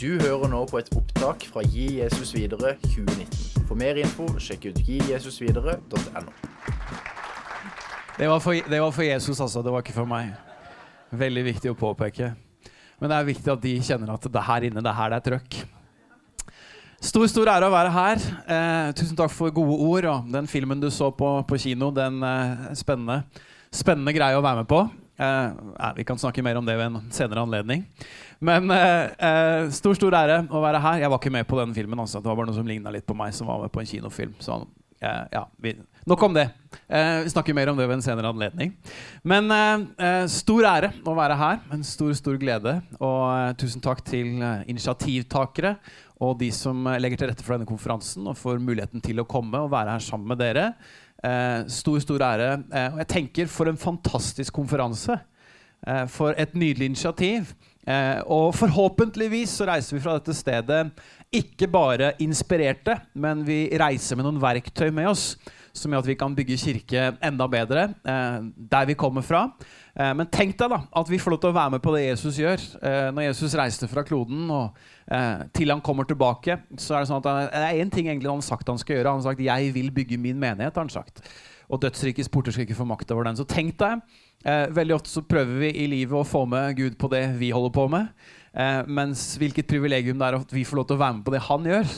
Du hører nå på et opptak fra Gi Jesus videre 2019. For mer info, sjekk ut gijesusvidere.no. Det var, for, det var for Jesus, altså. Det var ikke for meg. Veldig viktig å påpeke. Men det er viktig at de kjenner at det er her inne, det er her det er trøkk. Stor stor ære å være her. Eh, tusen takk for gode ord. Og den filmen du så på, på kino, den eh, spennende, spennende greia å være med på. Eh, vi kan snakke mer om det ved en senere anledning. Men eh, eh, stor stor ære å være her. Jeg var ikke med på den filmen. Altså. Det var bare noe som ligna litt på meg, som var med på en kinofilm. Så eh, ja, vi, nok om det. Eh, vi snakker mer om det ved en senere anledning. Men eh, stor ære å være her. En stor, stor glede. Og tusen takk til initiativtakere og de som legger til rette for denne konferansen og får muligheten til å komme og være her sammen med dere. Eh, stor, stor ære. Eh, og jeg tenker for en fantastisk konferanse. Eh, for et nydelig initiativ. Eh, og forhåpentligvis så reiser vi fra dette stedet ikke bare inspirerte, men vi reiser med noen verktøy med oss som gjør at vi kan bygge kirke enda bedre eh, der vi kommer fra. Eh, men tenk deg da at vi får lov til å være med på det Jesus gjør. når Jesus reiste fra kloden og til han kommer tilbake, så er det sånn at det er én ting egentlig han har sagt han skal gjøre. Han har sagt 'Jeg vil bygge min menighet'. har han sagt. Og dødsrikets porter skal ikke få makt over den. Så tenk deg Eh, veldig ofte så prøver vi i livet å få med Gud på det vi holder på med. Eh, mens hvilket privilegium det er at vi får lov til å være med på det han gjør.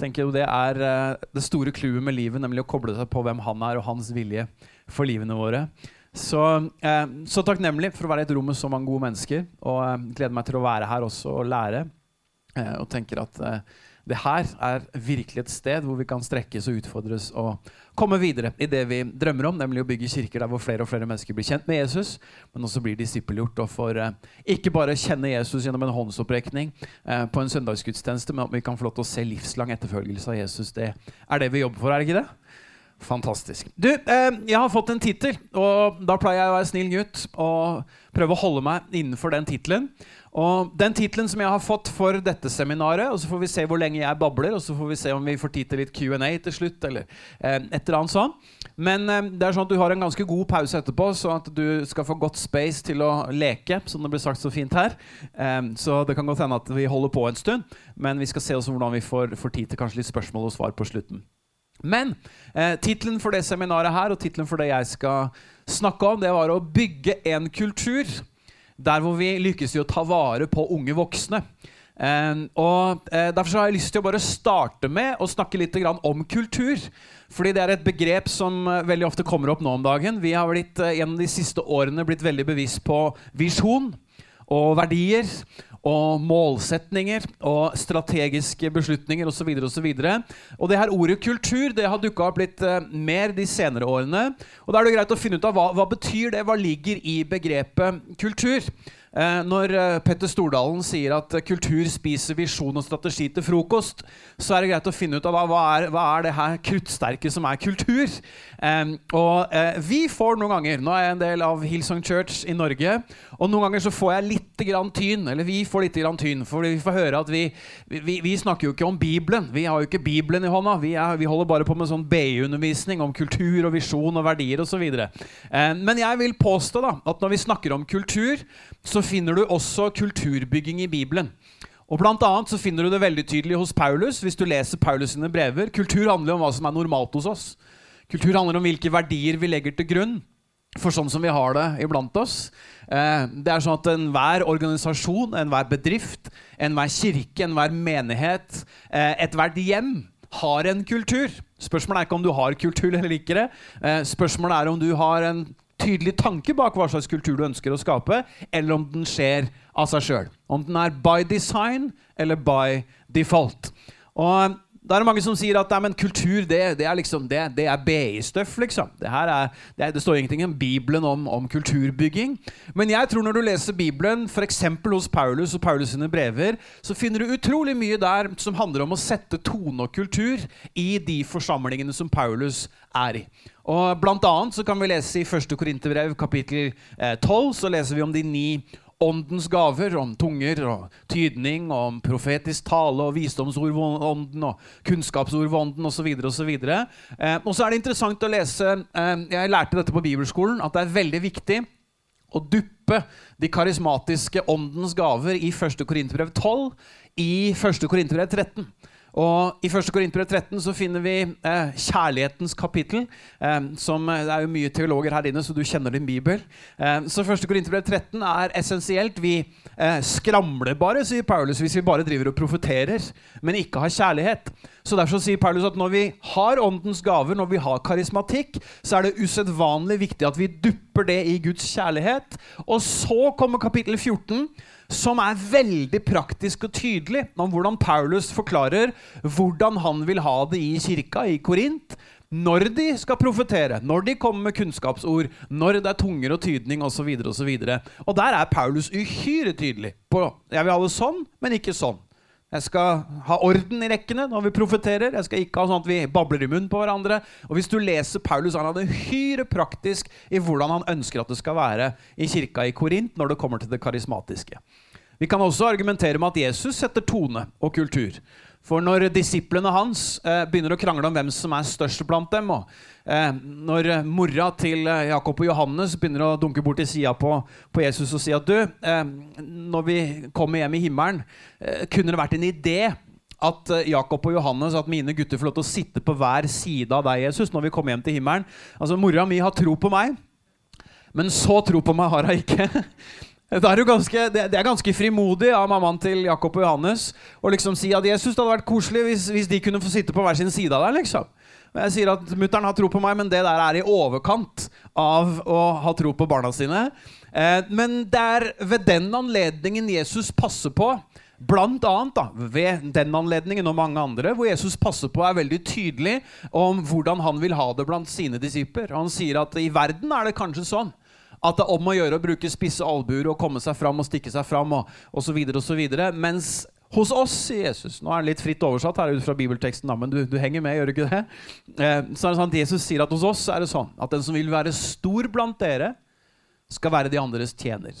tenker jo Det er eh, det store clouet med livet, nemlig å koble seg på hvem han er og hans vilje for livene våre. Så, eh, så takknemlig for å være i et rom med så mange gode mennesker. Og eh, gleder meg til å være her også og lære. Eh, og tenker at det her er virkelig et sted hvor vi kan strekkes og utfordres og komme videre i det vi drømmer om, nemlig å bygge kirker der hvor flere og flere mennesker blir kjent med Jesus, men også blir disippelgjort og får eh, ikke bare kjenne Jesus gjennom en håndsopprekning eh, på en søndagsgudstjeneste, men at vi kan få lov til å se livslang etterfølgelse av Jesus. Det er det vi jobber for, er det ikke det? Fantastisk. Du, eh, jeg har fått en tittel, og da pleier jeg å være snill gutt og prøve å holde meg innenfor den tittelen. Og Den tittelen som jeg har fått for dette seminaret, og så får vi se hvor lenge jeg babler, og så får vi se om vi får tid til litt Q&A til slutt, eller eh, et eller annet sånt. Men eh, det er sånn at du har en ganske god pause etterpå, så at du skal få godt space til å leke, som det blir sagt så fint her. Så det kan godt hende at vi holder på en stund, men vi skal se også hvordan vi får tid til kanskje litt spørsmål og svar på slutten. Men eh, tittelen for det seminaret her, og tittelen for det jeg skal snakke om, det var å bygge en kultur der hvor vi lykkes i å ta vare på unge voksne. Eh, og eh, Derfor har jeg lyst til å bare starte med å snakke litt om kultur. Fordi det er et begrep som uh, veldig ofte kommer opp nå om dagen. Vi har blitt, uh, gjennom de siste årene blitt veldig bevisst på visjon og verdier og målsetninger og strategiske beslutninger osv. Og, og, og det her ordet kultur det har dukka opp litt uh, mer de senere årene. Og da er det greit å finne ut av hva, hva betyr det, hva ligger i begrepet kultur. Eh, når eh, Petter Stordalen sier at eh, kultur spiser visjon og strategi til frokost, så er det greit å finne ut av hva er, hva er det her kruttsterke som er kultur. og vi får noen ganger Nå er jeg en del av Hillsong Church i Norge. Og noen ganger så får jeg litt grann tyn. Eller vi får litt grann tyn. For vi får høre at vi, vi, vi snakker jo ikke om Bibelen. Vi har jo ikke Bibelen i hånda. Vi, er, vi holder bare på med sånn BI-undervisning om kultur og visjon og verdier osv. Men jeg vil påstå da at når vi snakker om kultur, så finner du også kulturbygging i Bibelen. Og blant annet så finner du det veldig tydelig hos Paulus. hvis du leser Paulus sine brever. Kultur handler om hva som er normalt hos oss. Kultur handler om hvilke verdier vi legger til grunn for sånn som vi har det iblant oss. Eh, det er sånn at Enhver organisasjon, enhver bedrift, enhver kirke, enhver menighet, eh, ethvert hjem har en kultur. Spørsmålet er ikke om du har kultur eller ikke. det. spørsmålet er om du har en tydelig tanke bak hva slags kultur du ønsker å skape, eller om den skjer av seg sjøl. Om den er by design eller by default. Og da er det mange som sier at nei, kultur det, det, er liksom, det, det er BI-støff. liksom. Det, er, det, står ingenting i Bibelen om, om, kulturbygging. Men jeg tror når du leser Bibelen, f.eks. hos Paulus og Paulus sine brever, så finner du utrolig mye der som handler om å sette tone og kultur i de forsamlingene som Paulus er i. Og Blant annet så kan vi lese i 1. Korinterbrev kapittel 12 eh, så leser vi om de ni åndens gaver, om tunger og tydning, og om profetisk tale og visdomsord ved ånden og kunnskapsord ved ånden osv. osv. Eh, og så er det interessant å lese eh, Jeg lærte dette på bibelskolen, at det er veldig viktig å duppe de karismatiske åndens gaver i 1. Korinterbrev 12 i 1. Korinterbrev 13. Og I 1. Korinterbrev 13 så finner vi eh, kjærlighetens kapittel. Eh, som, eh, det er jo mye teologer her inne, så du kjenner din bibel. Eh, så 1. Korinterbrev 13 er essensielt. Vi eh, skramler bare, sier Paulus, hvis vi bare driver og profeterer, men ikke har kjærlighet. Så Derfor sier Paulus at når vi har åndens gaver, når vi har karismatikk, så er det usedvanlig viktig at vi dupper det i Guds kjærlighet. Og så kommer kapittel 14 som er veldig praktisk og tydelig om hvordan Paulus forklarer hvordan han vil ha det i kirka i Korint. Når de skal profetere, når de kommer med kunnskapsord, når det er tunger og tydning osv. Og, så og, så og der er Paulus uhyre tydelig på jeg vil ha det sånn, men ikke sånn. Jeg skal ha orden i rekkene når vi profeterer. Jeg skal ikke ha sånn at vi babler i munnen på hverandre. Og hvis du leser Paulus, han hadde det uhyre praktisk i hvordan han ønsker at det skal være i kirka i Korint når det kommer til det karismatiske. Vi kan også argumentere med at Jesus setter tone og kultur. For når disiplene hans eh, begynner å krangle om hvem som er størst blant dem, og eh, når mora til eh, Jakob og Johannes begynner å dunke bort til sida på, på, Jesus og si at du, eh, når vi kommer hjem i himmelen, eh, kunne det vært en idé at eh, Jakob og Johannes, at mine gutter får lov til å sitte på hver side av deg, Jesus, når vi kommer hjem til himmelen. Altså, Mora mi har tro på meg, men så tro på meg har hun ikke. Det er, ganske, det, er ganske frimodig av mammaen til Jakob og Johannes å liksom si at Jesus det hadde vært koselig hvis, hvis, de kunne få sitte på hver sin side av deg. liksom. Jeg sier at Mutter'n har tro på meg, men det der er i overkant av å ha tro på barna sine. Eh, men det er ved den anledningen Jesus passer på Blant annet da, ved den anledningen og mange andre, hvor Jesus passer på er veldig tydelig om hvordan han vil ha det blant sine disipler. Han sier at i verden er det kanskje sånn at det er om å gjøre å bruke spisse albuer og komme seg fram og stikke seg fram. og, osv. videre. Mens hos oss, Jesus Nå er det litt fritt oversatt her ut fra bibelteksten, men du, du, henger med, gjør du ikke det? Eh, så er det sånn at Jesus sier at hos oss er det sånn at den som vil være stor blant dere, skal være de andres tjener.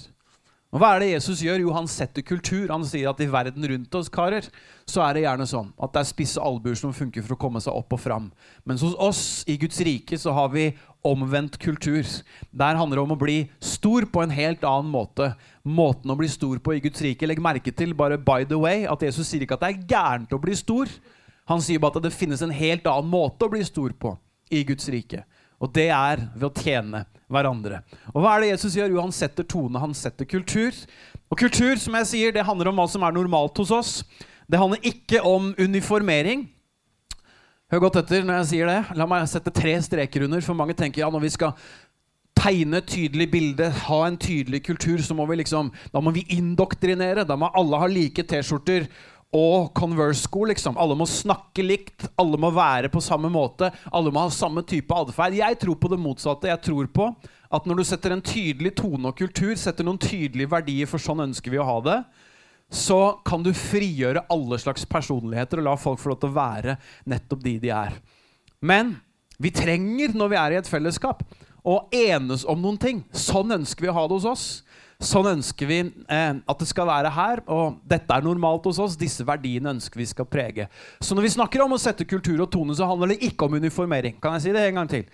Og Hva er det Jesus gjør? Jo, han setter kultur. Han sier at i verden rundt oss, karer, så er det gjerne sånn at det er spisse albuer som funker for å komme seg opp og fram. Mens hos oss i Guds rike så har vi omvendt kultur. Der handler det om å bli stor på en helt annen måte. Måten å bli stor på i Guds rike. Legg merke til, bare by the way, at Jesus sier ikke at det er gærent å bli stor. Han sier bare at det finnes en helt annen måte å bli stor på i Guds rike. Og det er ved å tjene hverandre. Og hva er det Jesus gjør? Jo, han setter tone, han setter kultur. Og kultur som jeg sier, det handler om hva som er normalt hos oss. Det handler ikke om uniformering. Hør godt etter når jeg sier det. La meg sette tre streker under, for mange tenker ja, når vi skal tegne et tydelig bilde, ha en tydelig kultur, så må vi liksom Da må vi indoktrinere. Da må alle ha like T-skjorter og Converse-sko. liksom. Alle må snakke likt, alle må være på samme måte, alle må ha samme type atferd. Jeg tror på det motsatte. Jeg tror på at når du setter en tydelig tone og kultur, setter noen tydelige verdier, for sånn ønsker vi å ha det, så kan du frigjøre alle slags personligheter og la folk få lov til å være nettopp de de er. Men vi trenger, når vi er i et fellesskap, å enes om noen ting. Sånn ønsker vi å ha det hos oss. Sånn ønsker vi eh, at det skal være her, og dette er normalt hos oss. Disse verdiene ønsker vi skal prege. Så når vi snakker om å sette kultur og tone, så handler det ikke om uniformering. Kan jeg si det en gang til?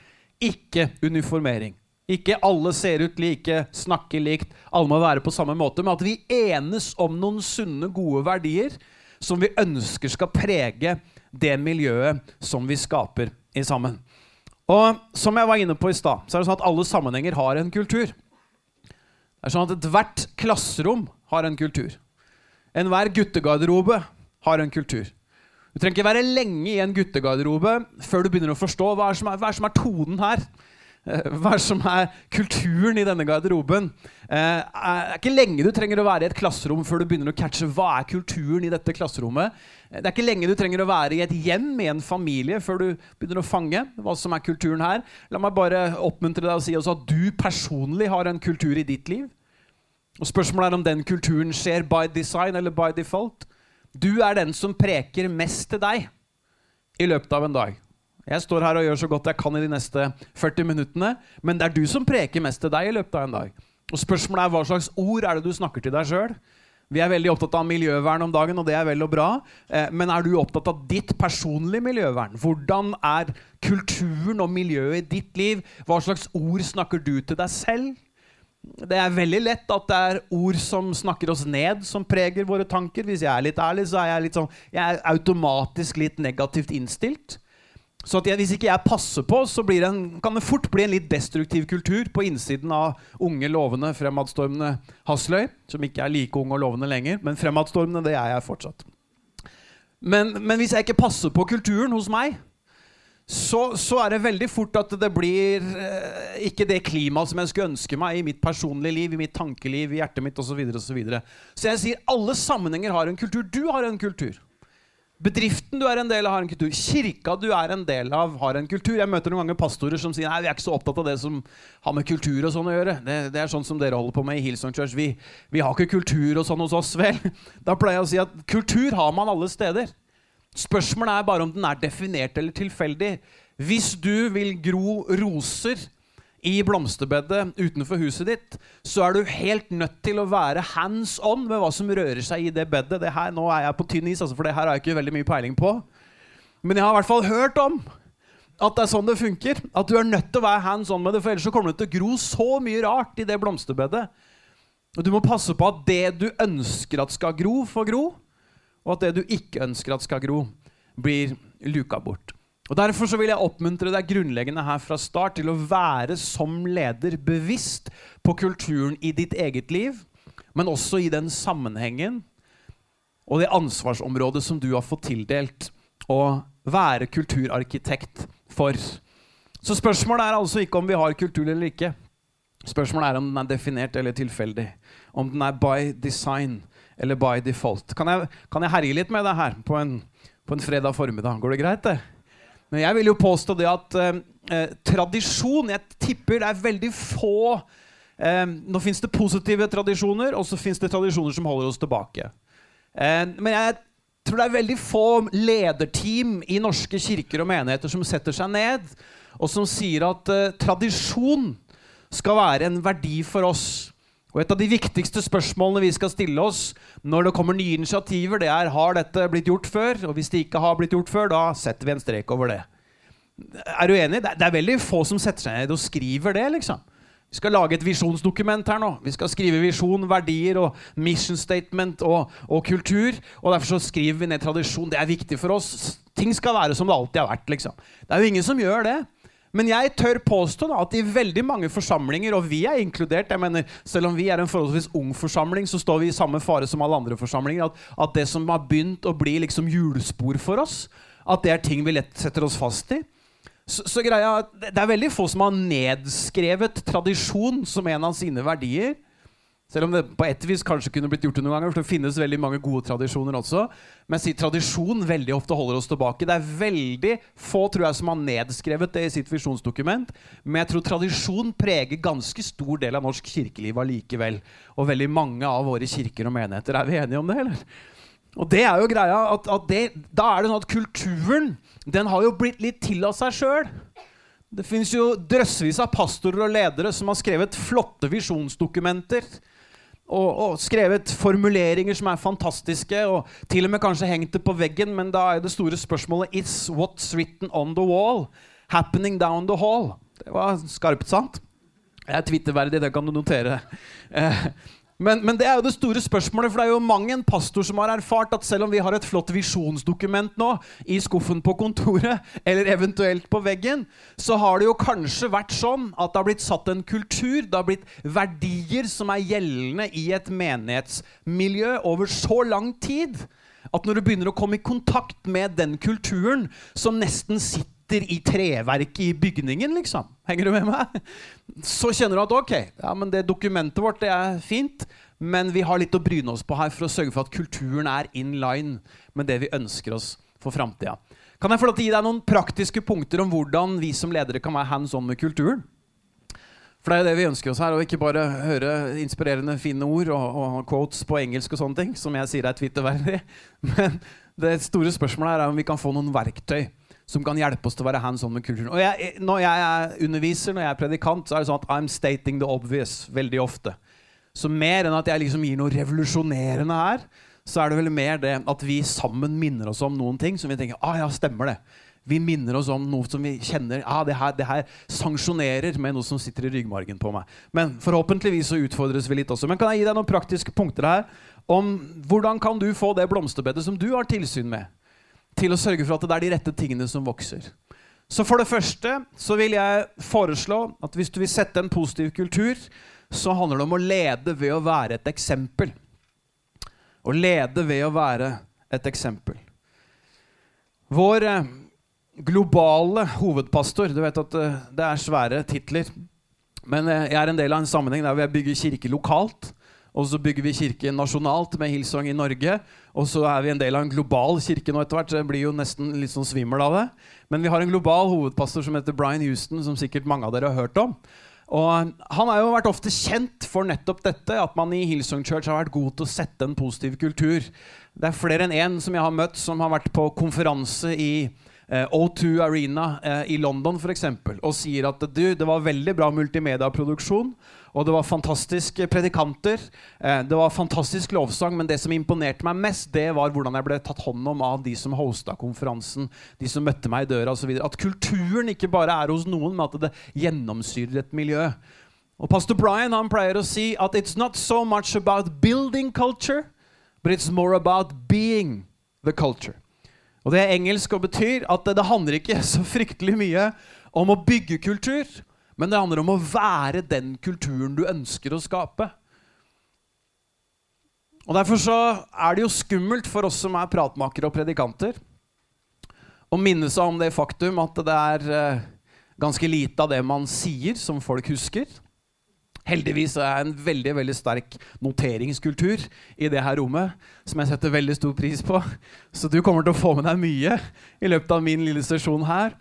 Ikke uniformering. Ikke alle ser ut like, snakker likt, alle må være på samme måte. Men at vi enes om noen sunne, gode verdier som vi ønsker skal prege det miljøet som vi skaper i sammen. Og som jeg var inne på i stad, så er det sånn at alle sammenhenger har en kultur. Det er sånn at Ethvert klasserom har en kultur. Enhver guttegarderobe har en kultur. Du trenger ikke være lenge i en guttegarderobe før du begynner å forstå hva som er, hva som er tonen her. Eh, hva som er kulturen i denne garderoben? Eh, det er ikke lenge du trenger å være i et klasserom før du begynner å catche hva er kulturen i dette klasserommet. Eh, det er ikke lenge du trenger å være i et hjem i en familie før du begynner å fange hva som er kulturen her. La meg bare oppmuntre deg og si også at du personlig har en kultur i ditt liv. Og Spørsmålet er om den kulturen skjer by design eller by default. Du er den som preker mest til deg i løpet av en dag. Jeg står her og gjør så godt jeg kan i de neste 40 minuttene, men det er du som preker mest til deg i løpet av en dag. Og Spørsmålet er hva slags ord er det du snakker til deg sjøl? Vi er veldig opptatt av miljøvern om dagen, og det er vel og bra. Eh, men er du opptatt av ditt personlige miljøvern? Hvordan er kulturen og miljøet i ditt liv? Hva slags ord snakker du til deg selv? Det er veldig lett at det er ord som snakker oss ned, som preger våre tanker. Hvis jeg er litt ærlig, så er jeg, litt sånn, jeg er automatisk litt negativt innstilt. Så jeg, hvis ikke jeg passer på, så en, kan det fort bli en litt destruktiv kultur på innsiden av unge, lovende, fremadstormende Hasløy. Som ikke er like ung og lovende lenger, men fremadstormende, det er jeg fortsatt. Men, men hvis jeg ikke passer på kulturen hos meg, så, så, er det veldig fort at det blir eh, ikke det klimaet som jeg skulle ønske meg i mitt personlige liv, i mitt tankeliv, i hjertet mitt osv. Så, og så, videre. så jeg sier alle sammenhenger har en kultur. Du har en kultur. Bedriften du er en del av, har en kultur. Kirka du er en del av, har en kultur. Jeg møter noen ganger pastorer som sier nei, vi er ikke så opptatt av det som har med kultur og sånn å gjøre. Det, det er sånn som dere holder på med i Hillsong Church. Vi, vi har ikke kultur og sånn hos oss, vel? Da pleier jeg å si at kultur har man alle steder. Spørsmålet er bare om den er definert eller tilfeldig. Hvis du vil gro roser i blomsterbedet utenfor huset ditt, så er du helt nødt til å være hands on med hva som rører seg i det bedet. Det her, nå er jeg på tynn is, altså, for det her har jeg ikke veldig mye peiling på. Men jeg har i hvert fall hørt om at det er sånn det funker. At du er nødt til å være hands on med det, for ellers så kommer det til å gro så mye rart i det blomsterbedet. Og du må passe på at det du ønsker at skal gro, får gro og at det du ikke ønsker at skal gro, blir luka bort. Og Derfor så vil jeg oppmuntre deg grunnleggende her fra start til å være som leder bevisst på kulturen i ditt eget liv, men også i den sammenhengen og det ansvarsområdet som du har fått tildelt å være kulturarkitekt for. Så spørsmålet er altså ikke om vi har kultur eller ikke. Spørsmålet er om den er definert eller tilfeldig. Om den er by design eller by default. Kan jeg, kan jeg herje litt med det her på en, på en, fredag formiddag? Går det greit, det? Men jeg vil jo påstå det at eh, eh tradisjon Jeg tipper det er veldig få eh, Nå fins det positive tradisjoner, og så fins det tradisjoner som holder oss tilbake. Eh, men jeg tror det er veldig få lederteam i norske kirker og menigheter som setter seg ned og som sier at eh, tradisjon skal være en verdi for oss. Og Et av de viktigste spørsmålene vi skal stille oss når det kommer nye initiativer, det er har dette blitt gjort før. Og hvis det ikke har blitt gjort før, da setter vi en strek over det. Er du enig? Det er veldig få som setter seg ned og skriver det. liksom. Vi skal lage et visjonsdokument her nå. Vi skal skrive visjon, verdier og mission statement og, og, kultur. Og derfor så skriver vi ned tradisjon. Det er viktig for oss. Ting skal være som det alltid har vært. liksom. Det er jo ingen som gjør det. Men jeg tør påstå da, at i veldig mange forsamlinger, og vi er inkludert jeg mener, Selv om vi er en forholdsvis ung forsamling, så står vi i samme fare som alle andre forsamlinger. At, at det som har begynt å bli liksom hjulspor for oss, at det er ting vi lett setter oss fast i. Så, så greia, Det er veldig få som har nedskrevet tradisjon som en av sine verdier. Selv om det på et vis kanskje kunne blitt gjort noen ganger. for Det finnes veldig mange gode tradisjoner også. Men si tradisjon veldig ofte holder oss tilbake. Det er veldig få tror jeg, som har nedskrevet det i sitt visjonsdokument. Men jeg tror tradisjon preger ganske stor del av norsk kirkeliv allikevel. Og veldig mange av våre kirker og menigheter. Er vi enige om det, eller? Og det er jo greia at, at det, Da er det sånn at kulturen den har jo blitt litt til av seg sjøl. Det fins jo drøssevis av pastorer og ledere som har skrevet flotte visjonsdokumenter og, og, skrevet formuleringer som er fantastiske, og til og med kanskje hengt det på veggen, men da er det store spørsmålet Is what's written on the wall happening down the hall? Det var skarpt sant. Det er twitterverdig, det kan du notere. Men, men, det er jo det store spørsmålet, for det er jo mange en pastor som har erfart at selv om vi har et flott visjonsdokument nå i skuffen på kontoret, eller eventuelt på veggen, så har det jo kanskje vært sånn at det har blitt satt en kultur, det har blitt verdier som er gjeldende i et menighetsmiljø over så lang tid at når du begynner å komme i kontakt med den kulturen som nesten sitter sitter i treverket i bygningen, liksom. Henger du med meg? Så kjenner du at ok, ja, men det dokumentet vårt det er fint, men vi har litt å bryne oss på her for å sørge for at kulturen er in line med det vi ønsker oss for framtida. Kan jeg få gi deg noen praktiske punkter om hvordan vi som ledere kan være hands on med kulturen? For det er jo det vi ønsker oss her, og ikke bare høre inspirerende fine ord og, og quotes på engelsk og sånne ting, som jeg sier er twitterverdig. Men det store spørsmålet her er om vi kan få noen verktøy som kan hjelpe oss til å være hands on med kulturen. Og jeg, Når jeg underviser, når jeg er predikant, så er det sånn at I'm stating the obvious veldig ofte. Så mer enn at jeg liksom gir noe revolusjonerende her, så er det vel mer det at vi sammen minner oss om noen ting som vi tenker ah ja, stemmer det. Vi minner oss om noe som vi kjenner ah, det her, det her sanksjonerer med noe som sitter i ryggmargen på meg. Men forhåpentligvis så utfordres vi litt også. Men kan jeg gi deg noen praktiske punkter her om hvordan kan du få det blomsterbedet som du har tilsyn med, til å sørge for at det er de rette tingene som vokser? Så for det første så vil jeg foreslå at hvis du vil sette en positiv kultur, så handler det om å lede ved å være et eksempel. Å lede ved å være et eksempel. Vår eh, globale hovedpastor Du vet at eh, det er svære titler. Men eh, jeg er en del av en sammenheng der vi bygger kirke lokalt. Og så bygger vi kirke nasjonalt med Hillsong i Norge. Og så er vi en del av en global kirke nå etter hvert. Så jeg blir jo nesten litt sånn svimmel av det. Men vi har en global hovedpastor som heter Brian Houston, som sikkert mange av dere har hørt om. Og Han har jo vært ofte kjent for nettopp dette, at man i Hillsong Church har vært god til å sette en positiv kultur. Det er flere enn én som jeg har møtt, som har vært på konferanse i eh, O2 Arena eh, i London for eksempel, og sier at du, det var veldig bra multimediaproduksjon. Og det var fantastiske predikanter. Eh, det var fantastisk lovsang, men det som imponerte meg mest, det var hvordan jeg ble tatt hånd om av de som hosta konferansen, de som møtte meg i døra osv. At kulturen ikke bare er hos noen, men at det gjennomsyrer et miljø. Og Pastor Brian han pleier å si at it's not so much about building culture, but it's more about being the culture. Og Det er engelsk og betyr at det handler ikke så fryktelig mye om å bygge kultur, men det handler om å være den kulturen du ønsker å skape. Og Derfor så er det jo skummelt for oss som er pratmakere og predikanter, å minne seg om det faktum at det er eh, ganske lite av det man sier, som folk husker. Heldigvis er det en veldig veldig sterk noteringskultur i det her rommet, som jeg setter veldig stor pris på. Så du kommer til å få med deg mye i løpet av min lille sesjon her.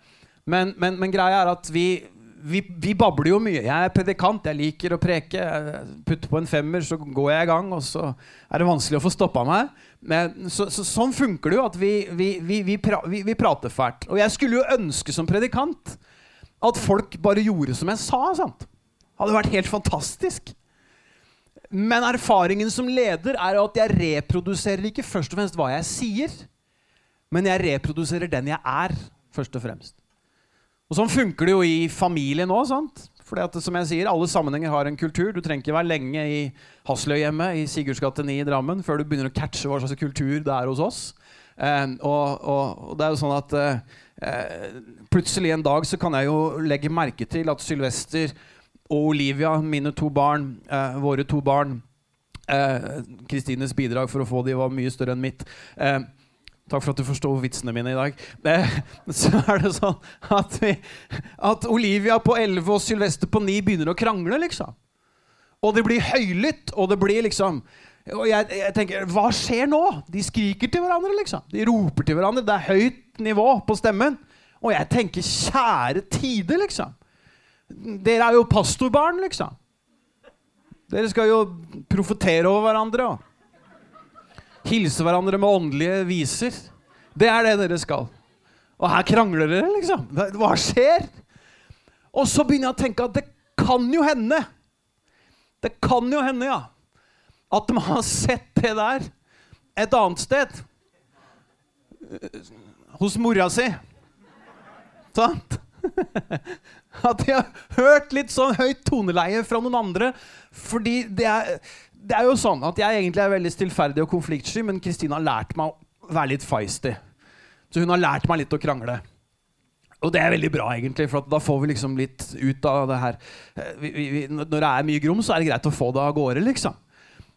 Men, men, men greia er at vi, vi, vi, babler jo mye. Jeg er predikant, jeg liker å preke. Jeg putter på en femmer, så går jeg i gang, og så er det vanskelig å få stoppa meg. Men, så, så, sånn funker det jo, at vi, vi, pra, vi, prater fælt. Og jeg skulle jo ønske som predikant at folk bare gjorde som jeg sa. sant? Hadde vært helt fantastisk. Men erfaringen som leder er at jeg reproduserer ikke først og fremst hva jeg sier, men jeg reproduserer den jeg er, først og fremst. Og Sånn funker det jo i familien òg. At, som jeg sier, Alle sammenhenger har en kultur. Du trenger ikke være lenge i Hasløyhjemmet i Sigurds gate 9 i Drammen før du begynner å catche hva slags kultur det er hos oss. Eh, og, og, og, det er jo sånn at eh, Plutselig en dag så kan jeg jo legge merke til at Sylvester og Olivia, mine to barn, eh, våre to barn Kristines bidrag for å få de var mye større enn mitt. Eh, Takk for at du forstår vitsene mine i dag. Eh, så er det sånn at, vi, at Olivia på 11 og Sylvester på 9 begynner å krangle, liksom. Og det blir høylytt, og det blir liksom Og jeg, jeg, tenker, hva skjer nå? De skriker til hverandre, liksom. De roper til hverandre. Det er høyt nivå på stemmen. Og jeg tenker, kjære tide, liksom. Dere er jo pastorbarn, liksom. Dere skal jo profetere over hverandre. Og Hilse hverandre med åndelige viser. Det er det dere skal. Og her krangler dere, liksom. Hva skjer? Og så begynner jeg å tenke at det kan jo hende Det kan jo hende, ja. At de har sett det der et annet sted. Hos mora si. Sant? At de har hørt litt sånn høyt toneleie fra noen andre. Fordi det er det er jo sånn at Jeg egentlig er veldig stillferdig og konfliktsky, men Kristine har lært meg å være litt feisty. Så hun har lært meg litt å krangle. Og det er veldig bra, egentlig, for da får vi liksom litt ut av det her. Eh, vi, vi, når det er mye grom, så er det greit å få det av gårde, liksom.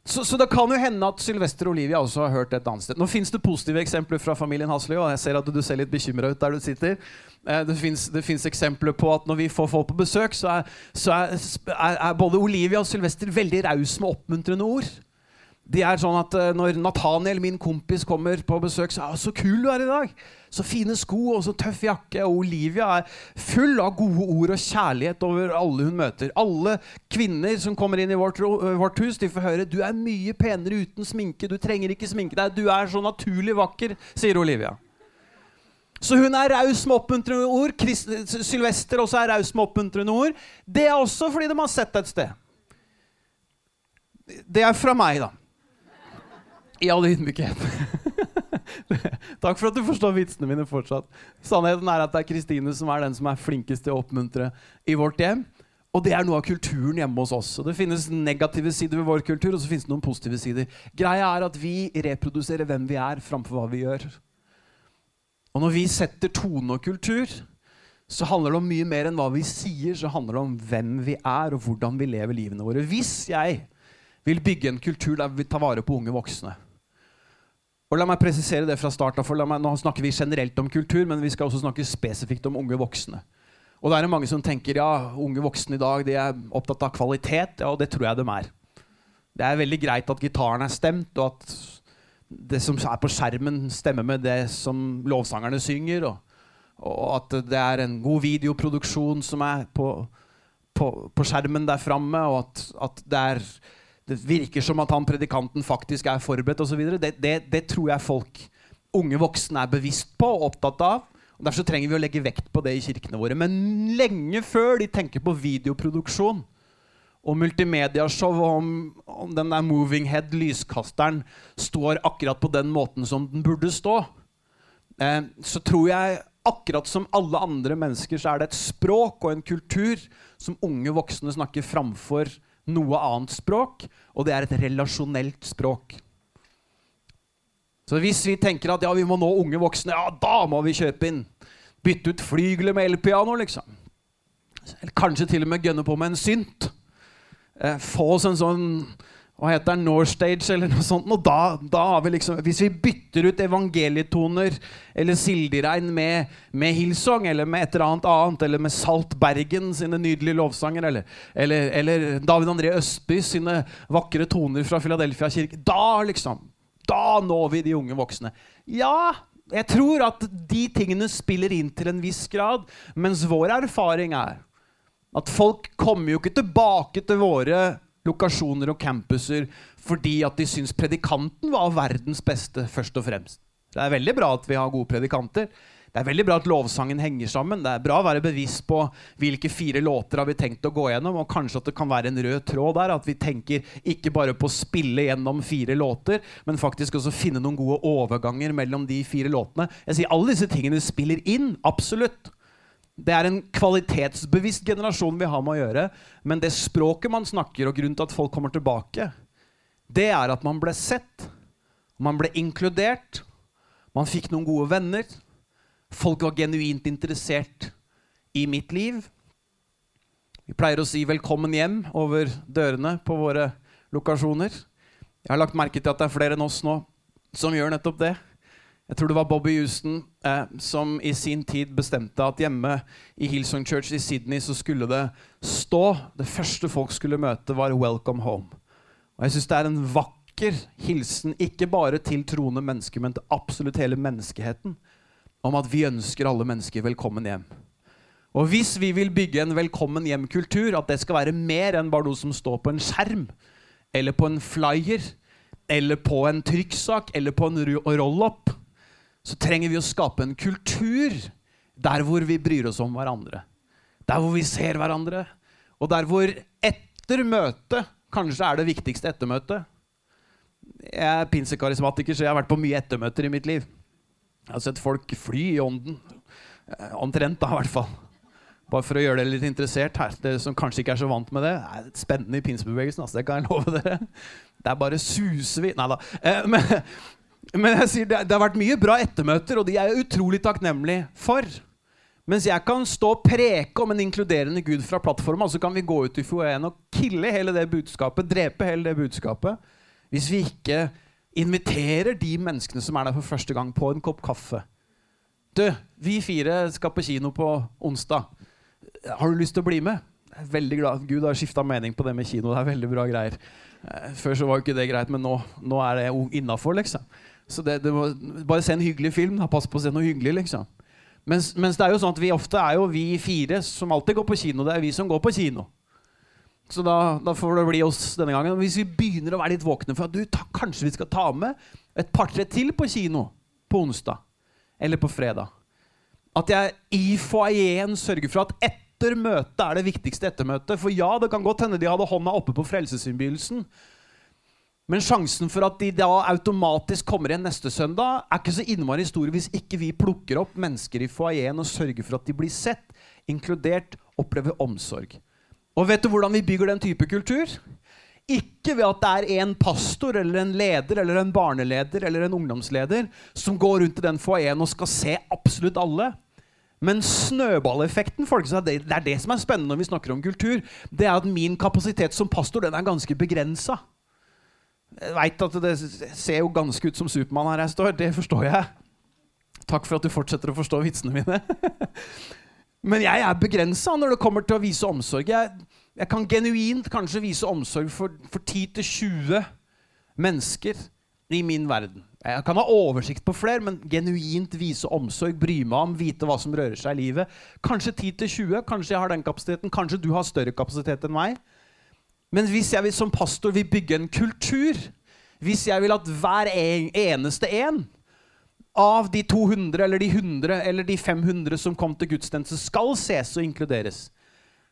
Så, så, det kan jo hende at Sylvester og Olivia også har hørt et annet sted. Nå fins det positive eksempler fra familien Hasløy, og jeg ser at du ser litt bekymra ut der du sitter. Eh, det fins eksempler på at når vi får folk på besøk, så er, så er, er, er både Olivia og Sylvester veldig rause med oppmuntrende ord. De er sånn at uh, Når Nathaniel, min kompis, kommer på besøk, så er så kul du er i dag. Så fine sko og så tøff jakke. Og Olivia er full av gode ord og kjærlighet over alle hun møter. Alle kvinner som kommer inn i vårt, vårt hus, de får høre du er mye penere uten sminke. Du trenger ikke sminke deg. Du er så naturlig vakker, sier Olivia. Så hun er raus med oppmuntrende ord. Sylvester også er raus med oppmuntrende ord. Det er også fordi de har sett det et sted. Det er fra meg, da. I all ydmykhet. Takk for at du forstår vitsene mine fortsatt. Sannheten er at det er Kristine som er den som er flinkest til å oppmuntre i vårt hjem. Og det er noe av kulturen hjemme hos oss. Og det finnes negative sider ved vår kultur, og så finnes det noen positive sider. Greia er at vi reproduserer hvem vi er, framfor hva vi gjør. Og når vi setter tone og kultur, så handler det om mye mer enn hva vi sier. Så handler det om hvem vi er, og hvordan vi lever livene våre. Hvis jeg vil bygge en kultur der vi tar vare på unge voksne og La meg presisere det fra start av, for Nå snakker vi generelt om kultur, men vi skal også snakke spesifikt om unge voksne. Og det er mange som tenker ja, unge voksne i dag de er opptatt av kvalitet. Ja, og det tror jeg de er. Det er veldig greit at gitaren er stemt, og at det som er på skjermen, stemmer med det som lovsangerne synger. Og, og at det er en god videoproduksjon som er på, på, på skjermen der framme, og at, at det, er, det virker som at han predikanten faktisk er forberedt osv. Det, det, det tror jeg folk, unge voksne, er bevisst på og opptatt av. Og Derfor trenger vi å legge vekt på det i kirkene våre. Men lenge før de tenker på videoproduksjon og multimediashow og om, om den der moving head, lyskasteren, står akkurat på den måten som den burde stå, eh, så tror jeg akkurat som alle andre mennesker så er det et språk og en kultur som unge voksne snakker framfor noe annet språk, og det er et relasjonelt språk. Så hvis vi tenker at ja, vi må nå unge voksne, ja, da må vi kjøpe inn. Bytte ut flygelet med elpiano, liksom. Eller kanskje til og med gønne på med en synt. Eh, få oss en sånn hva heter den, Norstage eller noe sånt. Og da, da har vi liksom, Hvis vi bytter ut evangelietoner eller Sildirein med, med Hillsong eller med et eller annet annet, eller med Salt Bergen sine nydelige lovsanger, eller, eller, eller David André Østby sine vakre toner fra Philadelphia kirke Da liksom, da når vi de unge voksne. Ja, jeg tror at de tingene spiller inn til en viss grad, mens vår erfaring er at folk kommer jo ikke tilbake til våre lokasjoner og campuser fordi at de syns predikanten var verdens beste, først og fremst. Det er veldig bra at vi har gode predikanter, det er veldig bra at lovsangen henger sammen. Det er bra å være bevisst på hvilke fire låter har vi tenkt å gå gjennom, og kanskje at det kan være en rød tråd der. At vi tenker ikke bare på å spille gjennom fire låter, men faktisk også finne noen gode overganger mellom de fire låtene. Jeg sier Alle disse tingene spiller inn. Absolutt. Det er en kvalitetsbevisst generasjon vi har med å gjøre. Men det språket man snakker, og grunnen til at folk kommer tilbake, det er at man ble sett. Man ble inkludert. Man fikk noen gode venner. Folk var genuint interessert i mitt liv. Vi pleier å si 'velkommen hjem' over dørene på våre lokasjoner. Jeg har lagt merke til at det er flere enn oss nå som gjør nettopp det. Jeg tror det var Bobby Houston eh, som i sin tid bestemte at hjemme i Hillsong Church i Sydney så skulle det stå Det første folk skulle møte, var 'Welcome Home'. Og Jeg syns det er en vakker hilsen, ikke bare til troende mennesker, men til absolutt hele menneskeheten om at vi ønsker alle mennesker velkommen hjem. Og hvis vi vil bygge en velkommen hjem-kultur, at det skal være mer enn bare noe som står på en skjerm, eller på en flyer, eller på en trykksak, eller på en roll-up, så trenger vi å skape en kultur der hvor vi bryr oss om hverandre. Der hvor vi ser hverandre, og der hvor etter møtet kanskje er det viktigste ettermøtet. Jeg er pinsekarismatiker, så jeg har vært på mye ettermøter i mitt liv. Jeg har sett folk fly i ånden. Eh, omtrent, da, i hvert fall. Bare for å gjøre dere litt interessert her. Dere som kanskje ikke er så vant med det. Det er spennende i pinsebevegelsen. Altså, det kan jeg love dere. Det er bare suser vi Nei da. Eh, men, men, jeg sier, det, det, har vært mye bra ettermøter, og de er jeg utrolig takknemlig for. Mens jeg kan stå og preke om en inkluderende Gud fra plattforma, så kan vi gå ut i foajeen og kille hele det budskapet, drepe hele det budskapet, hvis vi ikke inviterer de menneskene som er der for første gang, på en kopp kaffe. Du, vi fire skal på kino på onsdag. Har du lyst til å bli med? Jeg er veldig glad. Gud har skifta mening på det med kino. Det er veldig bra greier. Eh, før så var jo ikke det greit, men nå, nå er det innafor, liksom. Så det, det må, bare se en hyggelig film. Da. Pass på å se noe hyggelig, liksom. Mens, mens, det er jo sånn at vi ofte er jo vi fire som alltid går på kino. Det er vi som går på kino. Så da, da, får det bli oss denne gangen. Hvis vi begynner å være litt våkne for at du, ta, kanskje vi skal ta med et par-tre til på kino på onsdag eller på fredag. At jeg i foajeen sørger for at etter møtet er det viktigste ettermøtet. For ja, det kan godt hende de hadde hånda oppe på frelsesinnbydelsen. Men sjansen for at de da automatisk kommer igjen neste søndag, er ikke så innmari stor hvis ikke vi plukker opp mennesker i foajeen og sørger for at de blir sett, inkludert, opplever omsorg. Og vet du hvordan vi bygger den type kultur? Ikke ved at det er en pastor eller en leder eller en barneleder eller en ungdomsleder som går rundt i den foajeen og skal se absolutt alle. Men snøballeffekten folkens, det er det som er spennende når vi snakker om kultur. Det er at min kapasitet som pastor den er ganske begrensa. Jeg veit at det ser jo ganske ut som Supermann her jeg står. Det forstår jeg. Takk for at du fortsetter å forstå vitsene mine. Men jeg er begrensa når det kommer til å vise omsorg. Jeg, jeg kan genuint kanskje vise omsorg for, for 10-20 mennesker i min verden. Jeg kan ha oversikt på flere, men genuint vise omsorg, bry meg om, vite hva som rører seg i livet. Kanskje 10-20, kanskje jeg har den kapasiteten, kanskje du har større kapasitet enn meg. Men hvis jeg vil, som pastor vil bygge en kultur, hvis jeg vil at hver eneste en av de 200 eller de 100 eller de 500 som kom til gudstjeneste, skal ses og inkluderes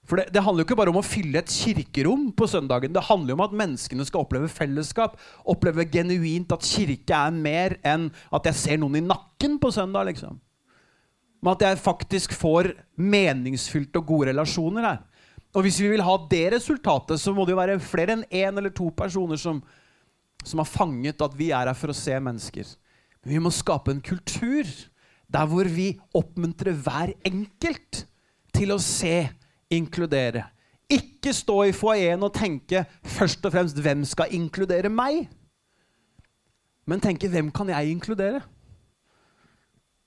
For det, det, handler jo ikke bare om å fylle et kirkerom på søndagen. Det handler jo om at menneskene skal oppleve fellesskap. Oppleve genuint at kirke er mer enn at jeg ser noen i nakken på søndag. liksom. Men at jeg faktisk får meningsfylte og gode relasjoner her. Og hvis vi vil ha det resultatet, så må det jo være flere enn én en eller to personer som, som har fanget at vi er her for å se mennesker. Men vi må skape en kultur der hvor vi oppmuntrer hver enkelt til å se, inkludere. Ikke stå i foajeen og tenke først og fremst 'hvem skal inkludere meg'? Men tenke 'hvem kan jeg inkludere'?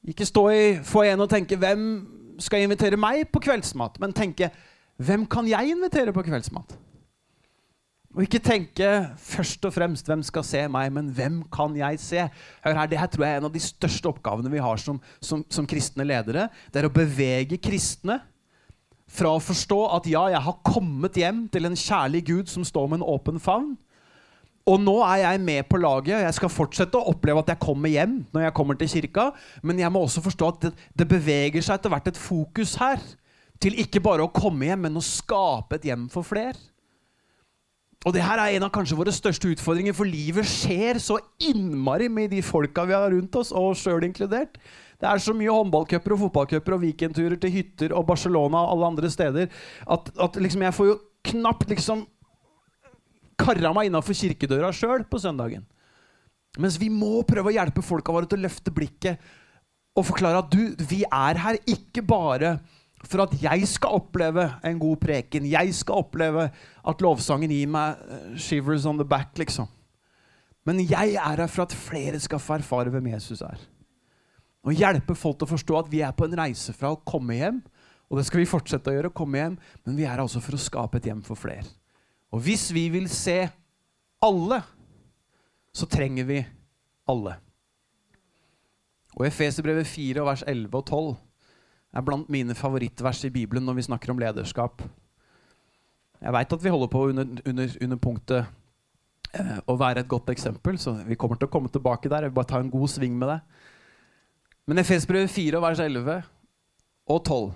Ikke stå i foajeen og tenke 'hvem skal invitere meg på kveldsmat'? Men tenke hvem kan jeg invitere på kveldsmat? Og ikke tenke først og fremst hvem skal se meg, men hvem kan jeg se? Hør her, det her tror jeg er en av de største oppgavene vi har som, som, som kristne ledere. Det er å bevege kristne fra å forstå at ja, jeg har kommet hjem til en kjærlig Gud som står med en åpen favn. Og nå er jeg med på laget. og Jeg skal fortsette å oppleve at jeg kommer hjem når jeg kommer til kirka, men jeg må også forstå at det, det beveger seg etter hvert et fokus her til ikke bare å komme hjem, men å skape et hjem for flere. Og det her er en av kanskje våre største utfordringer, for livet skjer så innmari med de folka vi har rundt oss, og sjøl inkludert. Det er så mye håndballcuper og fotballcuper og weekendturer til hytter og Barcelona og alle andre steder at, at liksom jeg får jo knapt liksom karra meg innafor kirkedøra sjøl på søndagen. Mens vi må prøve å hjelpe folka våre til å løfte blikket og forklare at du, vi er her ikke bare for at jeg skal oppleve en god preken. Jeg skal oppleve at lovsangen gir meg eh, shivers on the back, liksom. Men jeg er her for at flere skal få erfare hvem Jesus er. Og hjelpe folk til å forstå at vi er på en reise fra å komme hjem, og det skal vi fortsette å gjøre, å komme hjem, men vi er altså for å skape et hjem for flere. Og hvis vi vil se alle, så trenger vi alle. Og Efeserbrevet 4, vers 11 og 12 er blant mine favorittvers i Bibelen når vi snakker om lederskap. Jeg veit at vi holder på under, under, under punktet eh, å være et godt eksempel, så vi kommer til å komme tilbake der. Jeg vil bare ta en god sving med det. Men Efesbrevet 4, vers 11 og 12